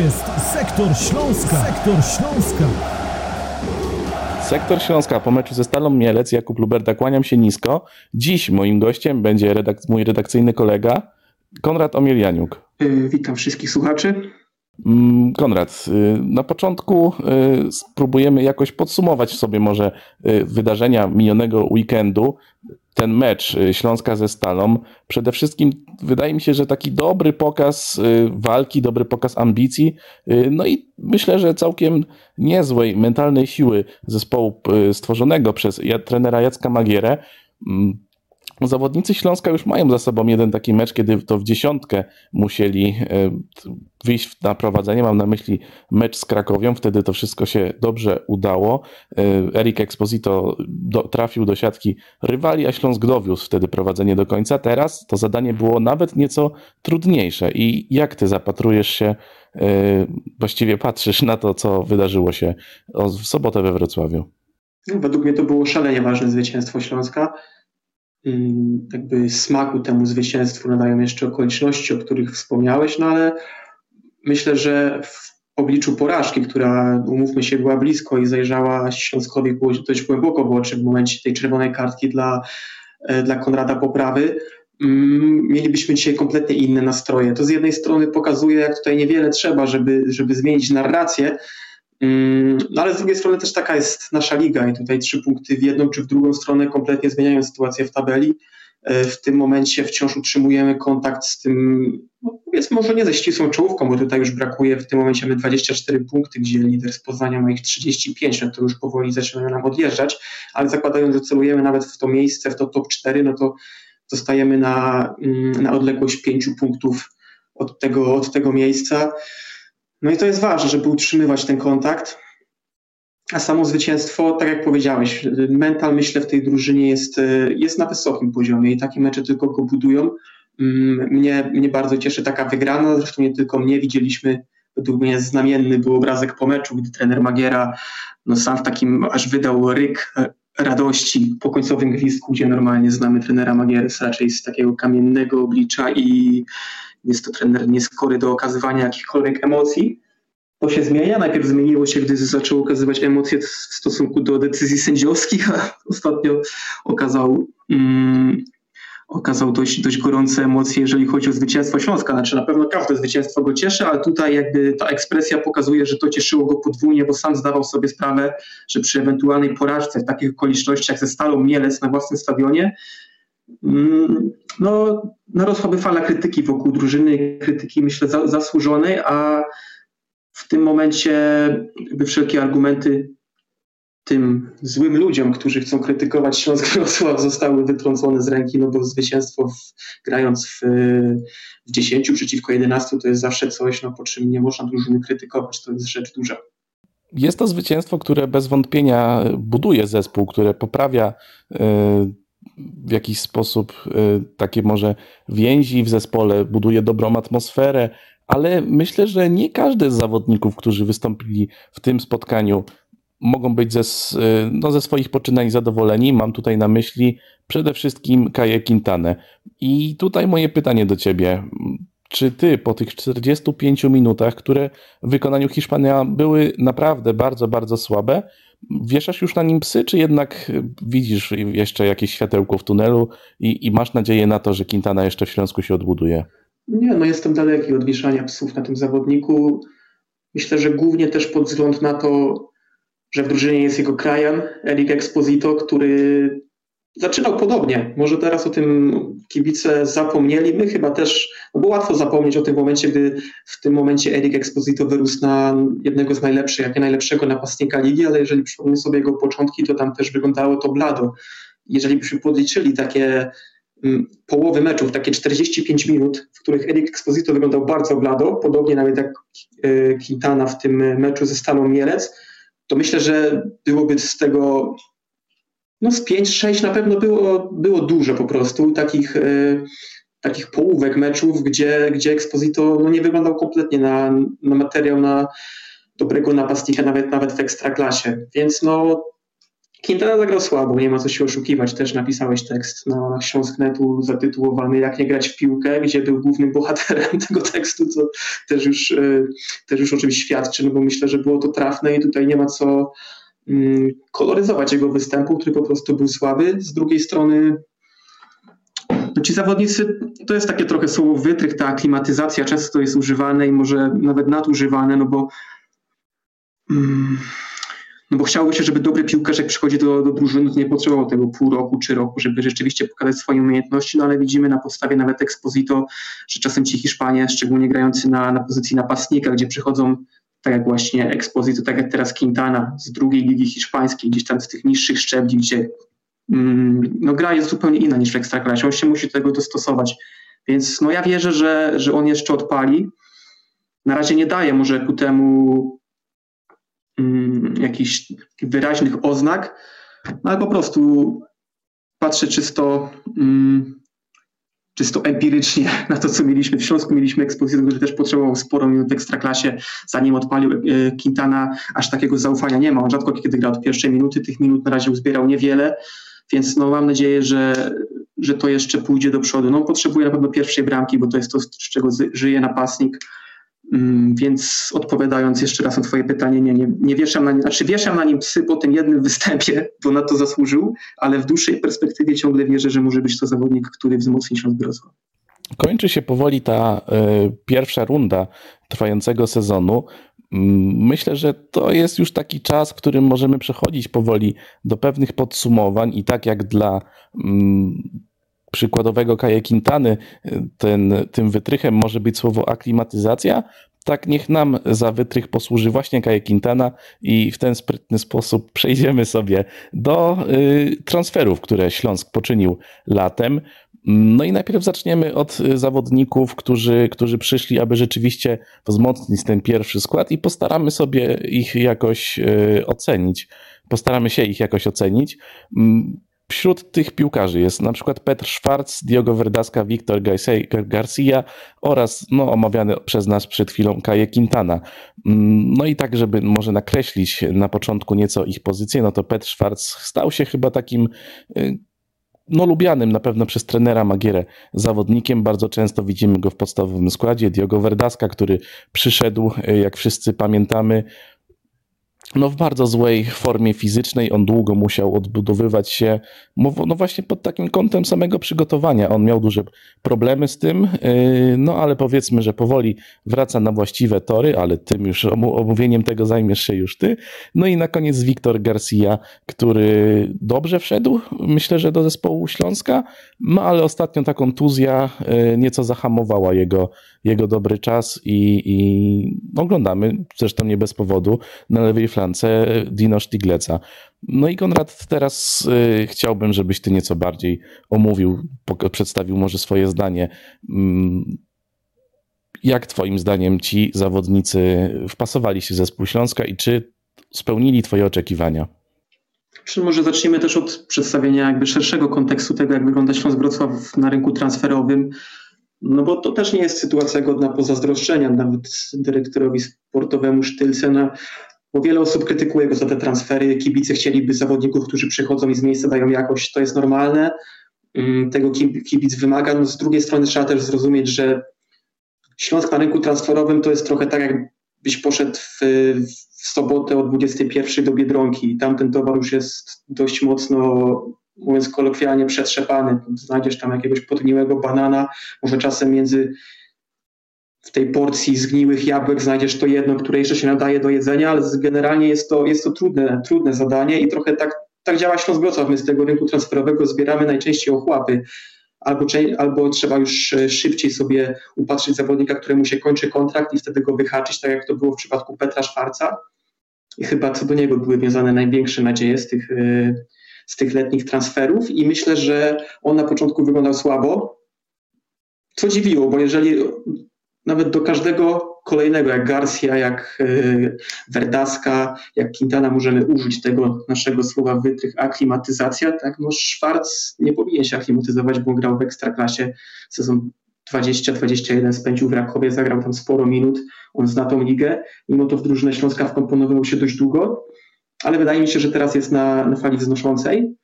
jest Sektor Śląska. Sektor Śląska. Sektor Śląska po meczu ze Stalą Mielec, Jakub Luberda, kłaniam się nisko. Dziś moim gościem będzie redak mój redakcyjny kolega Konrad Omielianiuk. Yy, witam wszystkich słuchaczy. Mm, Konrad, y, na początku y, spróbujemy jakoś podsumować sobie może y, wydarzenia minionego weekendu. Ten mecz Śląska ze Stalą. Przede wszystkim wydaje mi się, że taki dobry pokaz walki, dobry pokaz ambicji. No i myślę, że całkiem niezłej mentalnej siły zespołu stworzonego przez trenera Jacka Magierę. Zawodnicy Śląska już mają za sobą jeden taki mecz, kiedy to w dziesiątkę musieli e, wyjść na prowadzenie. Mam na myśli mecz z Krakowią, wtedy to wszystko się dobrze udało. E, Erik Exposito do, trafił do siatki rywali, a Śląsk dowiózł wtedy prowadzenie do końca. Teraz to zadanie było nawet nieco trudniejsze. I jak ty zapatrujesz się, e, właściwie patrzysz na to, co wydarzyło się w sobotę we Wrocławiu? Według mnie to było szalenie ważne zwycięstwo Śląska jakby smaku temu zwycięstwu nadają jeszcze okoliczności, o których wspomniałeś, no ale myślę, że w obliczu porażki, która umówmy się była blisko i zajrzała Śląskowi dość głęboko w oczy w momencie tej czerwonej kartki dla, e, dla Konrada Poprawy, mielibyśmy dzisiaj kompletnie inne nastroje. To z jednej strony pokazuje, jak tutaj niewiele trzeba, żeby, żeby zmienić narrację, no ale z drugiej strony też taka jest nasza liga i tutaj trzy punkty w jedną czy w drugą stronę kompletnie zmieniają sytuację w tabeli. E, w tym momencie wciąż utrzymujemy kontakt z tym, no powiedzmy może nie ze ścisłą czołówką, bo tutaj już brakuje, w tym momencie mamy 24 punkty, gdzie lider z Poznania ma ich 35, no to już powoli zaczynają nam odjeżdżać, ale zakładając, że celujemy nawet w to miejsce, w to top 4, no to zostajemy na, mm, na odległość 5 punktów od tego, od tego miejsca. No i to jest ważne, żeby utrzymywać ten kontakt. A samo zwycięstwo, tak jak powiedziałeś, mental myślę w tej drużynie jest, jest na wysokim poziomie i takie mecze tylko go budują. Mm, mnie, mnie bardzo cieszy taka wygrana, zresztą nie tylko mnie, widzieliśmy, według mnie znamienny był obrazek po meczu, gdy trener Magiera no sam w takim aż wydał ryk radości po końcowym gwizdku, gdzie normalnie znamy trenera Magiery raczej z takiego kamiennego oblicza i jest to trener nieskory do okazywania jakichkolwiek emocji. To się zmienia. Najpierw zmieniło się, gdy zaczął okazywać emocje w stosunku do decyzji sędziowskich, a ostatnio okazał, um, okazał dość, dość gorące emocje, jeżeli chodzi o zwycięstwo Śląska. Znaczy na pewno każde zwycięstwo go cieszy, ale tutaj jakby ta ekspresja pokazuje, że to cieszyło go podwójnie, bo sam zdawał sobie sprawę, że przy ewentualnej porażce w takich okolicznościach ze Stalą Mielec na własnym stadionie Mm, no, narosłaby fala krytyki wokół drużyny, krytyki myślę zasłużonej, a w tym momencie jakby wszelkie argumenty tym złym ludziom, którzy chcą krytykować Śląsk Wrocław zostały wytrącone z ręki, no bo zwycięstwo w, grając w, w 10 przeciwko 11 to jest zawsze coś, no po czym nie można drużyny krytykować, to jest rzecz duża. Jest to zwycięstwo, które bez wątpienia buduje zespół, które poprawia y, w jakiś sposób y, takie może więzi w zespole, buduje dobrą atmosferę, ale myślę, że nie każdy z zawodników, którzy wystąpili w tym spotkaniu, mogą być ze, y, no, ze swoich poczynań zadowoleni. Mam tutaj na myśli przede wszystkim Kaję Quintanę. I tutaj moje pytanie do ciebie. Czy ty po tych 45 minutach, które w wykonaniu Hiszpania były naprawdę bardzo, bardzo słabe, wieszasz już na nim psy, czy jednak widzisz jeszcze jakieś światełko w tunelu i, i masz nadzieję na to, że Quintana jeszcze w Śląsku się odbuduje? Nie, no jestem daleki od wieszania psów na tym zawodniku. Myślę, że głównie też pod wzgląd na to, że w drużynie jest jego krajan, Erik Exposito, który zaczynał podobnie. Może teraz o tym kibice zapomnieli. My chyba też, no bo łatwo zapomnieć o tym momencie, gdy w tym momencie Erik Exposito wyrósł na jednego z najlepszych, jak nie najlepszego napastnika ligi, ale jeżeli przypomnę sobie jego początki, to tam też wyglądało to blado. Jeżeli byśmy podliczyli takie mm, połowy meczów, takie 45 minut, w których Erik Exposito wyglądał bardzo blado, podobnie nawet jak e, Quintana w tym meczu ze Stalą Mielec, to myślę, że byłoby z tego no z 5-6 na pewno było, było dużo po prostu takich, e, takich połówek meczów, gdzie, gdzie Exposito no, nie wyglądał kompletnie na, na materiał na dobrego napastnika, nawet, nawet w ekstraklasie. Więc no, Quintana zagrał słabo, nie ma co się oszukiwać. Też napisałeś tekst na Śląsknetu zatytułowany Jak nie grać w piłkę, gdzie był głównym bohaterem tego tekstu, co też już, e, też już o czymś świadczy, no bo myślę, że było to trafne i tutaj nie ma co koloryzować jego występu, który po prostu był słaby. Z drugiej strony no ci zawodnicy, to jest takie trochę słowo wytrych, ta aklimatyzacja często jest używane i może nawet nadużywane, no bo mm, no bo chciałoby się, żeby dobry piłkarz jak przychodzi do, do drużyny, to nie potrzebował tego pół roku czy roku, żeby rzeczywiście pokazać swoje umiejętności, no ale widzimy na podstawie nawet Exposito, że czasem ci Hiszpanie, szczególnie grający na, na pozycji napastnika, gdzie przychodzą tak jak właśnie Exposito, tak jak teraz Quintana z drugiej ligi hiszpańskiej, gdzieś tam z tych niższych szczebli, gdzie mm, no, gra jest zupełnie inna niż w Ekstraklasie, on się musi do tego dostosować. Więc no, ja wierzę, że, że on jeszcze odpali. Na razie nie daje może ku temu Mm, jakichś wyraźnych oznak, no ale po prostu patrzę czysto, mm, czysto empirycznie na to, co mieliśmy w Śląsku. Mieliśmy ekspozycję, który też potrzebował sporo minut w Ekstraklasie, zanim odpalił e, Quintana, aż takiego zaufania nie ma. On rzadko kiedy gra od pierwszej minuty, tych minut na razie uzbierał niewiele, więc no mam nadzieję, że, że to jeszcze pójdzie do przodu. No potrzebuje na pewno pierwszej bramki, bo to jest to, z czego żyje napastnik więc odpowiadając jeszcze raz na Twoje pytanie, nie, nie, nie wieszam na znaczy wieszam na nim psy po tym jednym występie, bo na to zasłużył, ale w dłuższej perspektywie ciągle wierzę, że może być to zawodnik, który wzmocni Śląsk Wrocław. Kończy się powoli ta y, pierwsza runda trwającego sezonu. Mm, myślę, że to jest już taki czas, w którym możemy przechodzić powoli do pewnych podsumowań i tak jak dla mm, przykładowego Kaje Quintany ten, tym wytrychem może być słowo aklimatyzacja, tak niech nam za wytrych posłuży właśnie Kaje Quintana i w ten sprytny sposób przejdziemy sobie do y, transferów, które Śląsk poczynił latem. No i najpierw zaczniemy od zawodników, którzy, którzy przyszli, aby rzeczywiście wzmocnić ten pierwszy skład i postaramy sobie ich jakoś y, ocenić. Postaramy się ich jakoś ocenić. Wśród tych piłkarzy jest na przykład Petr Schwarz, Diogo Verdaska, Wiktor Garcia oraz no, omawiany przez nas przed chwilą Kaje Quintana. Mm, no i tak, żeby może nakreślić na początku nieco ich pozycję, no to Petr Schwarz stał się chyba takim y, no, lubianym na pewno przez trenera Magierę zawodnikiem. Bardzo często widzimy go w podstawowym składzie. Diogo Verdaska, który przyszedł, y, jak wszyscy pamiętamy, no w bardzo złej formie fizycznej. On długo musiał odbudowywać się, no właśnie pod takim kątem samego przygotowania. On miał duże problemy z tym, yy, no ale powiedzmy, że powoli wraca na właściwe tory, ale tym już omówieniem tego zajmiesz się już ty. No i na koniec Wiktor Garcia, który dobrze wszedł, myślę, że do zespołu Śląska, no ale ostatnio ta kontuzja yy, nieco zahamowała jego, jego dobry czas i, i oglądamy, zresztą nie bez powodu, na lewej flance Dino Stigleca. No i Konrad, teraz y, chciałbym, żebyś ty nieco bardziej omówił, przedstawił może swoje zdanie. Mm, jak twoim zdaniem ci zawodnicy wpasowali się w zespół Śląska i czy spełnili twoje oczekiwania? Może zaczniemy też od przedstawienia jakby szerszego kontekstu tego, jak wygląda Śląsk Wrocław na rynku transferowym. No bo to też nie jest sytuacja godna pozazdroszczenia. Nawet dyrektorowi sportowemu Sztylce na bo wiele osób krytykuje go za te transfery. Kibice chcieliby zawodników, którzy przychodzą i z miejsca dają jakość. To jest normalne. Mm, tego kibic wymaga. No z drugiej strony trzeba też zrozumieć, że Śląsk na rynku transferowym to jest trochę tak, jakbyś poszedł w, w sobotę o 21 do Biedronki. Tam ten towar już jest dość mocno, mówiąc kolokwialnie, przetrzepany. Znajdziesz tam jakiegoś podgniłego banana, może czasem między w tej porcji zgniłych jabłek znajdziesz to jedno, które jeszcze się nadaje do jedzenia, ale generalnie jest to, jest to trudne, trudne zadanie i trochę tak, tak działa Śląsk Wrocław. My z tego rynku transferowego zbieramy najczęściej ochłapy. Albo, albo trzeba już e, szybciej sobie upatrzyć zawodnika, któremu się kończy kontrakt i wtedy go wyhaczyć, tak jak to było w przypadku Petra Szwarca. I chyba co do niego były wiązane największe nadzieje z tych, e, z tych letnich transferów i myślę, że on na początku wyglądał słabo, co dziwiło, bo jeżeli nawet do każdego kolejnego, jak Garcia, jak e, Verdaska, jak Quintana możemy użyć tego naszego słowa wytrych aklimatyzacja, tak, no Schwarz nie powinien się aklimatyzować, bo grał w Ekstraklasie sezon 20-21 spędził w Rakowie, zagrał tam sporo minut, on zna tą ligę, mimo to w drużynę Śląska wkomponował się dość długo, ale wydaje mi się, że teraz jest na, na fali wznoszącej.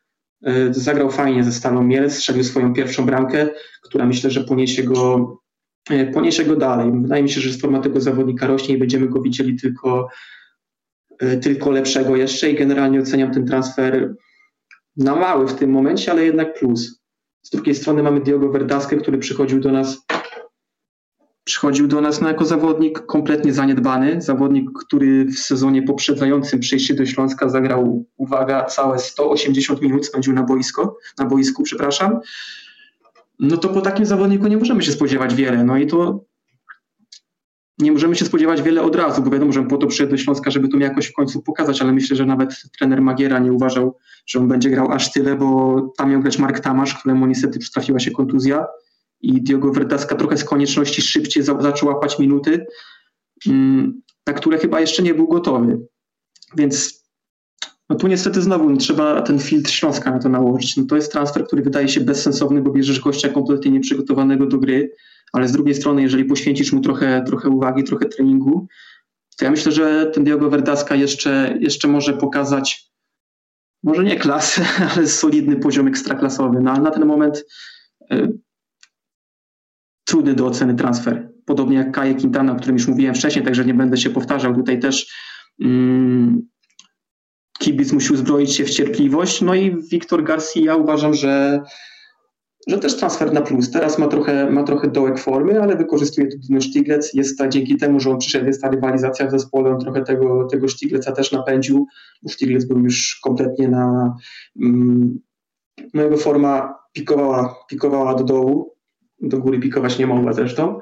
E, zagrał fajnie ze Stalą Mielec, strzelił swoją pierwszą bramkę, która myślę, że poniesie go, poniesie go dalej. Wydaje mi się, że forma tego zawodnika rośnie i będziemy go widzieli tylko, e, tylko lepszego jeszcze i generalnie oceniam ten transfer na mały w tym momencie, ale jednak plus. Z drugiej strony mamy Diogo Verdaskę, który przychodził do nas przychodził do nas no, jako zawodnik kompletnie zaniedbany, zawodnik, który w sezonie poprzedzającym przyjście do Śląska zagrał, uwaga, całe 180 minut spędził na boisko, na boisku, przepraszam. No to po takim zawodniku nie możemy się spodziewać wiele. No i to nie możemy się spodziewać wiele od razu, bo wiadomo, że po to przyszedł do Śląska, żeby to jakoś w końcu pokazać, ale myślę, że nawet trener Magiera nie uważał, że on będzie grał aż tyle, bo tam miał grać Mark Tamasz, któremu niestety przytrafiła się kontuzja i Diogo Verdaska trochę z konieczności szybciej zaczął łapać minuty, mm, na które chyba jeszcze nie był gotowy. Więc no tu niestety znowu trzeba ten filtr Śląska na to nałożyć. No to jest transfer, który wydaje się bezsensowny, bo bierzesz gościa kompletnie nieprzygotowanego do gry, ale z drugiej strony, jeżeli poświęcisz mu trochę, trochę uwagi, trochę treningu, to ja myślę, że ten Diogo Verdaska jeszcze, jeszcze może pokazać może nie klasę, ale solidny poziom ekstraklasowy. No, na ten moment y, trudny do oceny transfer. Podobnie jak Kaje Quintana, o którym już mówiłem wcześniej, także nie będę się powtarzał. Tutaj też mm, kibic musi uzbroić się w cierpliwość. No i Wiktor Garcia uważam, że, że też transfer na plus. Teraz ma trochę, ma trochę dołek formy, ale wykorzystuje to Dino Stiglec. Jest ta, dzięki temu, że on przyszedł, jest ta rywalizacja w zespole, on trochę tego, tego Stigleca też napędził, bo Stiglec był już kompletnie na... Mm, no jego forma pikowała, pikowała do dołu do góry pikować nie mogła zresztą.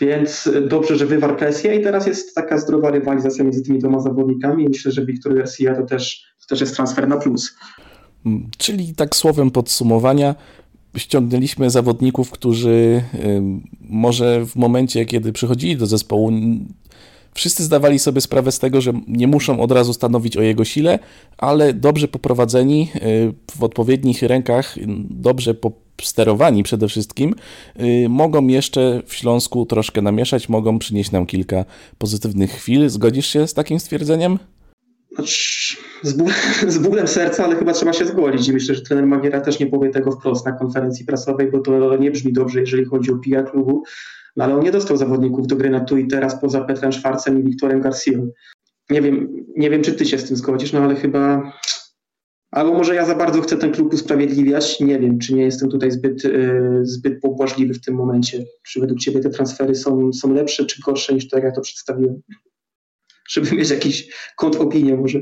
Więc dobrze, że wywarł presję i teraz jest taka zdrowa rywalizacja między tymi dwoma zawodnikami. Myślę, że Wiktor Garcia to też, to też jest transfer na plus. Mm, czyli tak słowem podsumowania, ściągnęliśmy zawodników, którzy może w momencie, kiedy przychodzili do zespołu, wszyscy zdawali sobie sprawę z tego, że nie muszą od razu stanowić o jego sile, ale dobrze poprowadzeni, y, w odpowiednich rękach, dobrze sterowani przede wszystkim, y, mogą jeszcze w Śląsku troszkę namieszać, mogą przynieść nam kilka pozytywnych chwil. Zgodzisz się z takim stwierdzeniem? Znaczy, z, ból, z bólem serca, ale chyba trzeba się zgodzić myślę, że trener Magiera też nie powie tego wprost na konferencji prasowej, bo to nie brzmi dobrze, jeżeli chodzi o PR klubu, no ale on nie dostał zawodników do gry na tu i teraz poza Petrem Szwarcem i Wiktorem Garcją. Nie wiem, nie wiem, czy ty się z tym zgodzisz, no ale chyba Albo może ja za bardzo chcę ten klub usprawiedliwiać. Nie wiem, czy nie jestem tutaj zbyt, yy, zbyt pobłażliwy w tym momencie. Czy według Ciebie te transfery są, są lepsze czy gorsze niż to, jak ja to przedstawiłem? Żeby mieć jakiś kąt opinię może.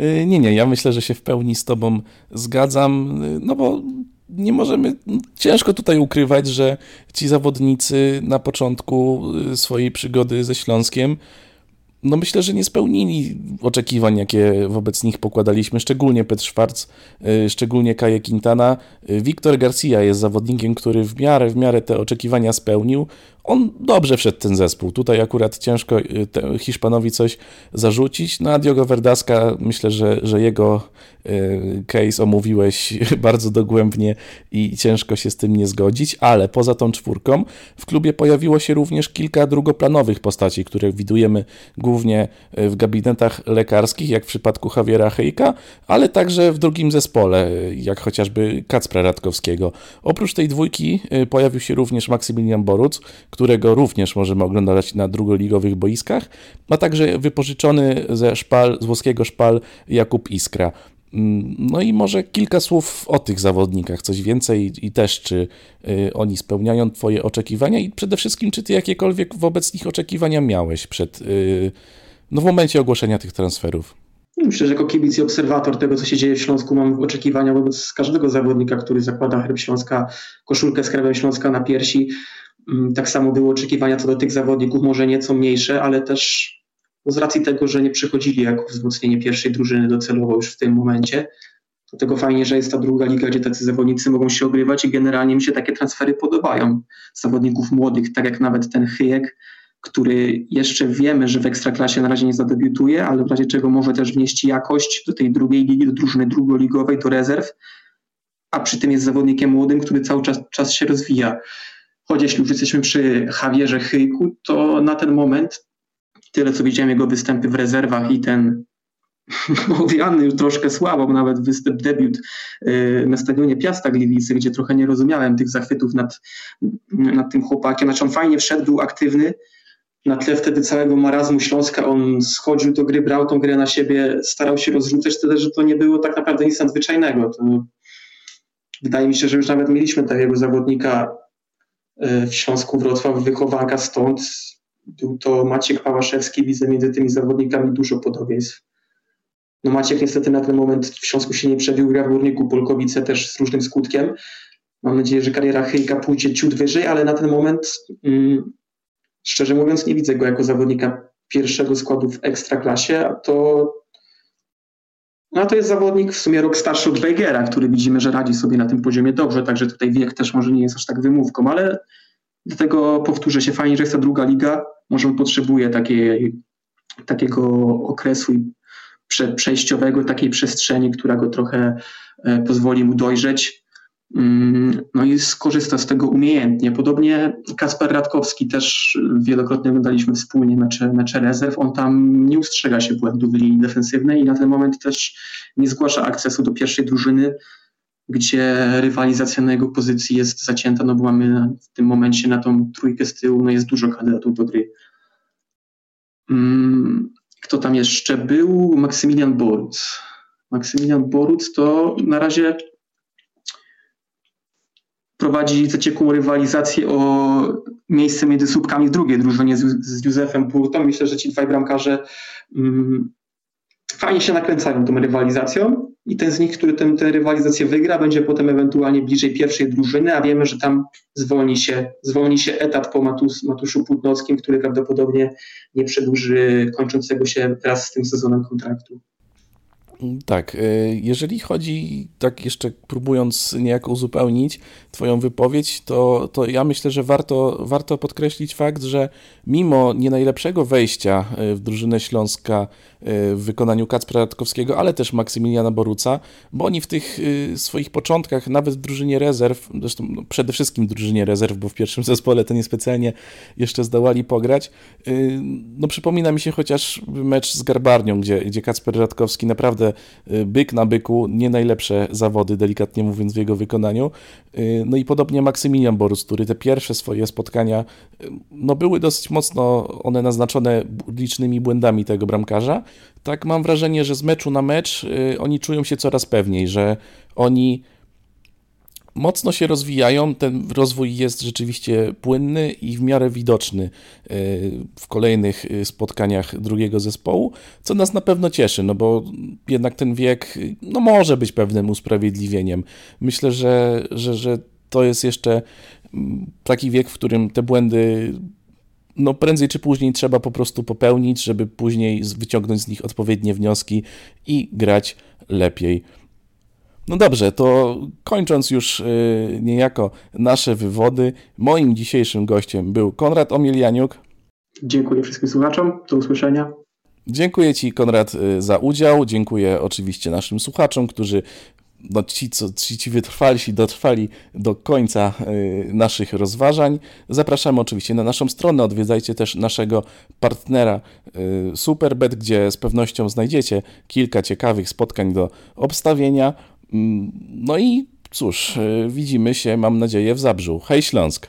Y, nie, nie, ja myślę, że się w pełni z Tobą zgadzam, y, no bo nie możemy, ciężko tutaj ukrywać, że ci zawodnicy na początku y, swojej przygody ze Śląskiem no myślę, że nie spełnili oczekiwań, jakie wobec nich pokładaliśmy, szczególnie Petr Schwarz, szczególnie Kaje Quintana. Wiktor Garcia jest zawodnikiem, który w miarę, w miarę te oczekiwania spełnił. On dobrze wszedł ten zespół. Tutaj akurat ciężko y, Hiszpanowi coś zarzucić. No a Diogo Verdaska, myślę, że, że jego case omówiłeś bardzo dogłębnie i ciężko się z tym nie zgodzić, ale poza tą czwórką w klubie pojawiło się również kilka drugoplanowych postaci, które widujemy głównie e, w gabinetach lekarskich, jak w przypadku Javiera Hejka, ale także w drugim zespole, jak chociażby Kacpra Radkowskiego. Oprócz tej dwójki pojawił się również Maksymilian Boruc, którego również możemy oglądać na drugoligowych boiskach, a także wypożyczony ze szpal, z włoskiego szpal Jakub Iskra. Mm, no i może kilka słów o tych zawodnikach, coś więcej i też, czy y, oni spełniają Twoje oczekiwania i przede wszystkim, czy Ty jakiekolwiek wobec nich oczekiwania miałeś przed, y, no w momencie ogłoszenia tych transferów? Myślę, że jako kibic i obserwator tego, co się dzieje w Śląsku, mam oczekiwania wobec każdego zawodnika, który zakłada herb Śląska, koszulkę z Śląska na piersi. Mm, tak samo były oczekiwania co do tych zawodników, może nieco mniejsze, ale też no z racji tego, że nie przychodzili jako wzmocnienie pierwszej drużyny docelowo już w tym momencie. Dlatego fajnie, że jest ta druga liga, gdzie tacy zawodnicy mogą się ogrywać i generalnie mi się takie transfery podobają. Zawodników młodych, tak jak nawet ten Chyjek, który jeszcze wiemy, że w Ekstraklasie na razie nie zadebiutuje, ale w razie czego może też wnieść jakość do tej drugiej ligi, do drużyny drugoligowej, do rezerw, a przy tym jest zawodnikiem młodym, który cały czas, czas się rozwija. Choć jeśli już jesteśmy przy Javierze Chyjku, to na ten moment tyle co widziałem jego występy w rezerwach i ten owiany już troszkę słabo, nawet występ, debiut y, na stadionie Piasta Gliwice, gdzie trochę nie rozumiałem tych zachwytów nad, nad tym chłopakiem. Znaczy on fajnie wszedł, był aktywny, na tle wtedy całego marazmu Śląska on schodził do gry, brał tą grę na siebie, starał się rozrzucać tyle, że to nie było tak naprawdę nic nadzwyczajnego. To wydaje mi się, że już nawet mieliśmy takiego zawodnika w Śląsku Wrocław, wychowanka stąd. Był to Maciek Pałaszewski, widzę między tymi zawodnikami dużo podobieństw. No Maciek niestety na ten moment w Śląsku się nie przebił, gra w Górniku Polkowice też z różnym skutkiem. Mam nadzieję, że kariera Chyjka pójdzie ciut wyżej, ale na ten moment mm, szczerze mówiąc nie widzę go jako zawodnika pierwszego składu w Ekstraklasie, a to no to jest zawodnik w sumie rok starszy od Weigera, który widzimy, że radzi sobie na tym poziomie dobrze, także tutaj wiek też może nie jest aż tak wymówką, ale do tego powtórzę się fajnie, że jest ta druga liga, może on potrzebuje takiej, takiego okresu przejściowego, takiej przestrzeni, która go trochę e, pozwoli mu dojrzeć. Mm, no i skorzysta z tego umiejętnie. Podobnie Kasper Radkowski też wielokrotnie oglądaliśmy wspólnie mecze, mecze rezerw. On tam nie ustrzega się błędów linii defensywnej i na ten moment też nie zgłasza akcesu do pierwszej drużyny, gdzie rywalizacja na jego pozycji jest zacięta, no bo mamy w tym momencie na tą trójkę z tyłu, no jest dużo kandydatów do gry. Mm, kto tam jeszcze był? Maksymilian Boruc. Maksymilian Boruc to na razie prowadzi zaciekłą rywalizację o miejsce między słupkami w drugiej drużynie z, z Józefem Burtą. Myślę, że ci dwaj bramkarze um, fajnie się nakręcają tą rywalizacją i ten z nich, który tę, rywalizację wygra, będzie potem ewentualnie bliżej pierwszej drużyny, a wiemy, że tam zwolni się, zwolni się etat po Matus, Matuszu Płótnockim, który prawdopodobnie nie przedłuży kończącego się wraz z tym sezonem kontraktu. Tak, e, jeżeli chodzi, tak jeszcze próbując niejako uzupełnić Twoją wypowiedź, to, to ja myślę, że warto, warto podkreślić fakt, że mimo nie najlepszego wejścia e, w drużynę Śląska e, w wykonaniu Kacpra Radkowskiego, ale też Maksymiliana Boruca, bo oni w tych swoich początkach, nawet w drużynie rezerw, zresztą no, przede wszystkim w drużynie rezerw, bo w pierwszym zespole to niespecjalnie jeszcze zdołali pograć, no przypomina mi się chociaż mecz z Garbarnią, gdzie, gdzie Kacper Radkowski naprawdę Y, byk na byku, nie najlepsze zawody, delikatnie mówiąc, w jego wykonaniu. Y, no i podobnie Maksymilian Borus, który te pierwsze swoje spotkania, y, no były dosyć mocno one naznaczone licznymi błędami tego bramkarza. Tak mam wrażenie, że z meczu na mecz oni czują się coraz pewniej, że oni mocno się rozwijają. Ten rozwój jest rzeczywiście płynny i w miarę widoczny e, w kolejnych e, spotkaniach drugiego zespołu, co nas na pewno cieszy, no bo jednak ten wiek no może być pewnym usprawiedliwieniem. Myślę, że, że, że to jest jeszcze taki wiek, w którym te błędy no prędzej czy później trzeba po prostu popełnić, żeby później wyciągnąć z nich odpowiednie wnioski i grać lepiej. No dobrze, to kończąc już y, niejako nasze wywody, moim dzisiejszym gościem był Konrad Omielianiuk. Dziękuję wszystkim słuchaczom, do usłyszenia. Dziękuję Ci, Konrad, y, za udział. Dziękuję oczywiście naszym słuchaczom, którzy no, ci, co, ci, ci wytrwalsi dotrwali do końca y, naszych rozważań. Zapraszamy oczywiście na naszą stronę, odwiedzajcie też naszego partnera y, Superbet, gdzie z pewnością znajdziecie kilka ciekawych spotkań do obstawienia. No i cóż, e, widzimy się, mam nadzieję, w Zabrzu. Hej Śląsk!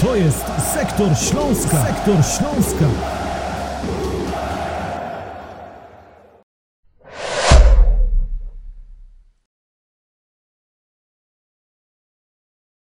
To jest Sektor Śląska. Sektor Śląska.